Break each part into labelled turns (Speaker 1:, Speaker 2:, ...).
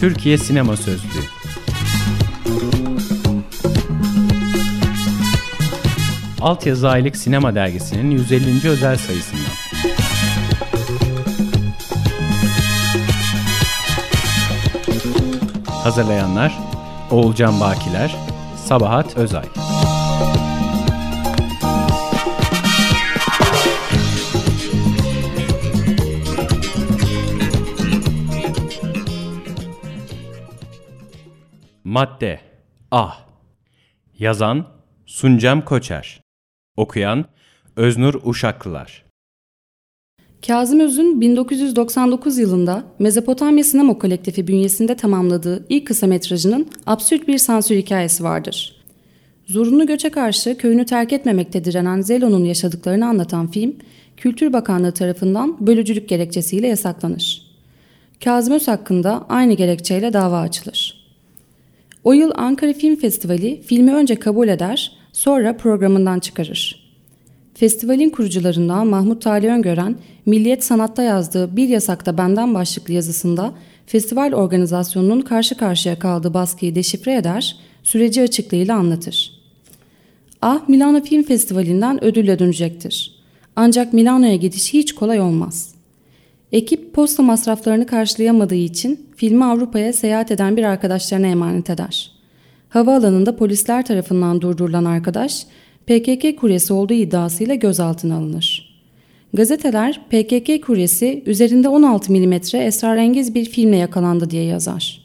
Speaker 1: Türkiye Sinema Sözlüğü Altyazı Aylık Sinema Dergisi'nin 150. özel sayısından. Hazırlayanlar Oğulcan Bakiler, Sabahat Özay. Madde A Yazan Suncem Koçer Okuyan Öznur Uşaklılar
Speaker 2: Kazım Öz'ün 1999 yılında Mezopotamya Sinema Kolektifi bünyesinde tamamladığı ilk kısa metrajının absürt bir sansür hikayesi vardır. Zorunlu göçe karşı köyünü terk etmemekte direnen Zelo'nun yaşadıklarını anlatan film, Kültür Bakanlığı tarafından bölücülük gerekçesiyle yasaklanır. Kazım Öz hakkında aynı gerekçeyle dava açılır. O yıl Ankara Film Festivali filmi önce kabul eder, sonra programından çıkarır. Festivalin kurucularından Mahmut Tali Öngören, Milliyet Sanat'ta yazdığı Bir Yasakta Benden başlıklı yazısında festival organizasyonunun karşı karşıya kaldığı baskıyı deşifre eder, süreci açıklığıyla anlatır. Ah Milano Film Festivali'nden ödülle dönecektir. Ancak Milano'ya gidiş hiç kolay olmaz. Ekip posta masraflarını karşılayamadığı için filmi Avrupa'ya seyahat eden bir arkadaşlarına emanet eder. Havaalanında polisler tarafından durdurulan arkadaş, PKK kuryesi olduğu iddiasıyla gözaltına alınır. Gazeteler PKK kuryesi üzerinde 16 mm esrarengiz bir filmle yakalandı diye yazar.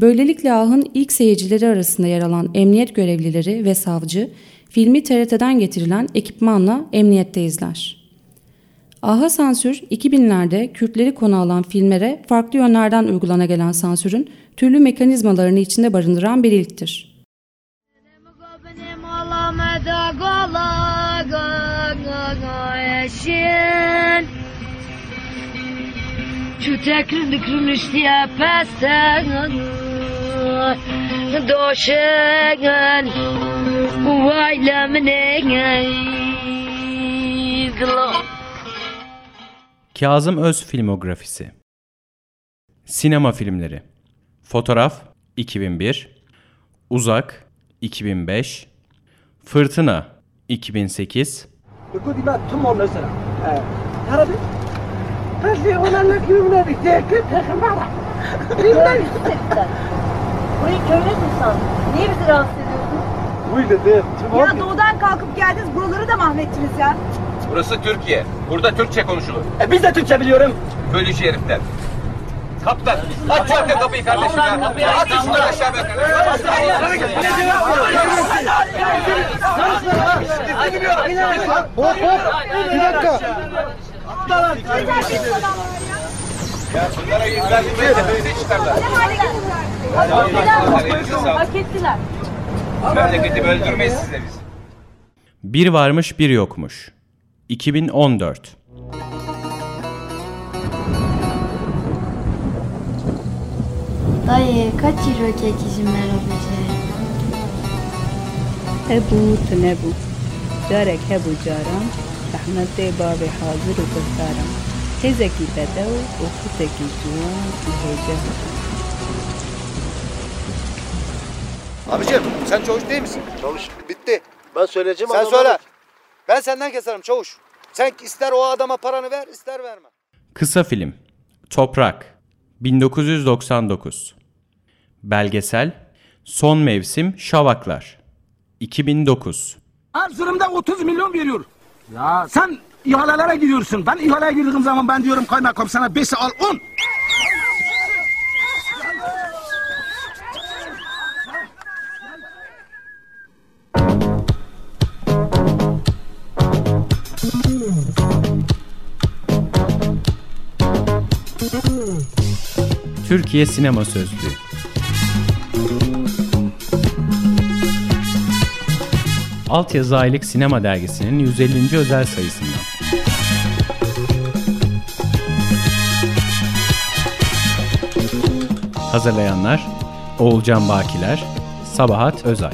Speaker 2: Böylelikle Ah'ın ilk seyircileri arasında yer alan emniyet görevlileri ve savcı filmi TRT'den getirilen ekipmanla emniyette izler. Aha sansür 2000'lerde Kürtleri konu alan filmlere farklı yönlerden uygulana gelen sansürün türlü mekanizmalarını içinde barındıran bir ilktir.
Speaker 1: Doşen Kazım Öz filmografisi. Sinema filmleri. Fotoğraf 2001 Uzak 2005 Fırtına 2008
Speaker 3: Burayı köyüne tutsan. Niye bizi rahatsız ediyorsun? Ya doğudan kalkıp geldiniz. Buraları da mahvettiniz ya.
Speaker 4: Burası Türkiye. Burada Türkçe konuşulur.
Speaker 5: E biz de Türkçe biliyorum.
Speaker 4: Bölücü herifler. Kaptan, aç şu arka kapıyı kardeşim ya. Aç şunları aşağı be.
Speaker 5: Hop hop. Bir dakika.
Speaker 4: Ya bunlara yüz verdirmeyin tepenize çıkarlar.
Speaker 3: Hak ettiler.
Speaker 4: Memleketi böldürmeyiz size biz.
Speaker 1: Bir varmış bir yokmuş 2014
Speaker 6: Dayı kaç yıllık izin ver
Speaker 7: Ebu tenebu Carek hebu caram Rahmete babi hazır u kurtaram Tezeki bedev u kuteki cuvan u hecehudam
Speaker 5: Abicim sen çavuş değil misin? Çavuş bitti.
Speaker 8: Ben söyleyeceğim
Speaker 5: Sen söyle. Ben senden keserim çavuş. Sen ister o adama paranı ver ister verme.
Speaker 1: Kısa film Toprak 1999 Belgesel Son Mevsim Şavaklar 2009
Speaker 9: Erzurum'da 30 milyon veriyor. Ya sen ihalelere giriyorsun. Ben ihaleye girdiğim zaman ben diyorum kaymakam sana 5'i al 10.
Speaker 1: Türkiye Sinema Sözlüğü Altyazı Aylık Sinema Dergisi'nin 150. özel sayısından. Hazırlayanlar Oğulcan Bakiler, Sabahat Özay.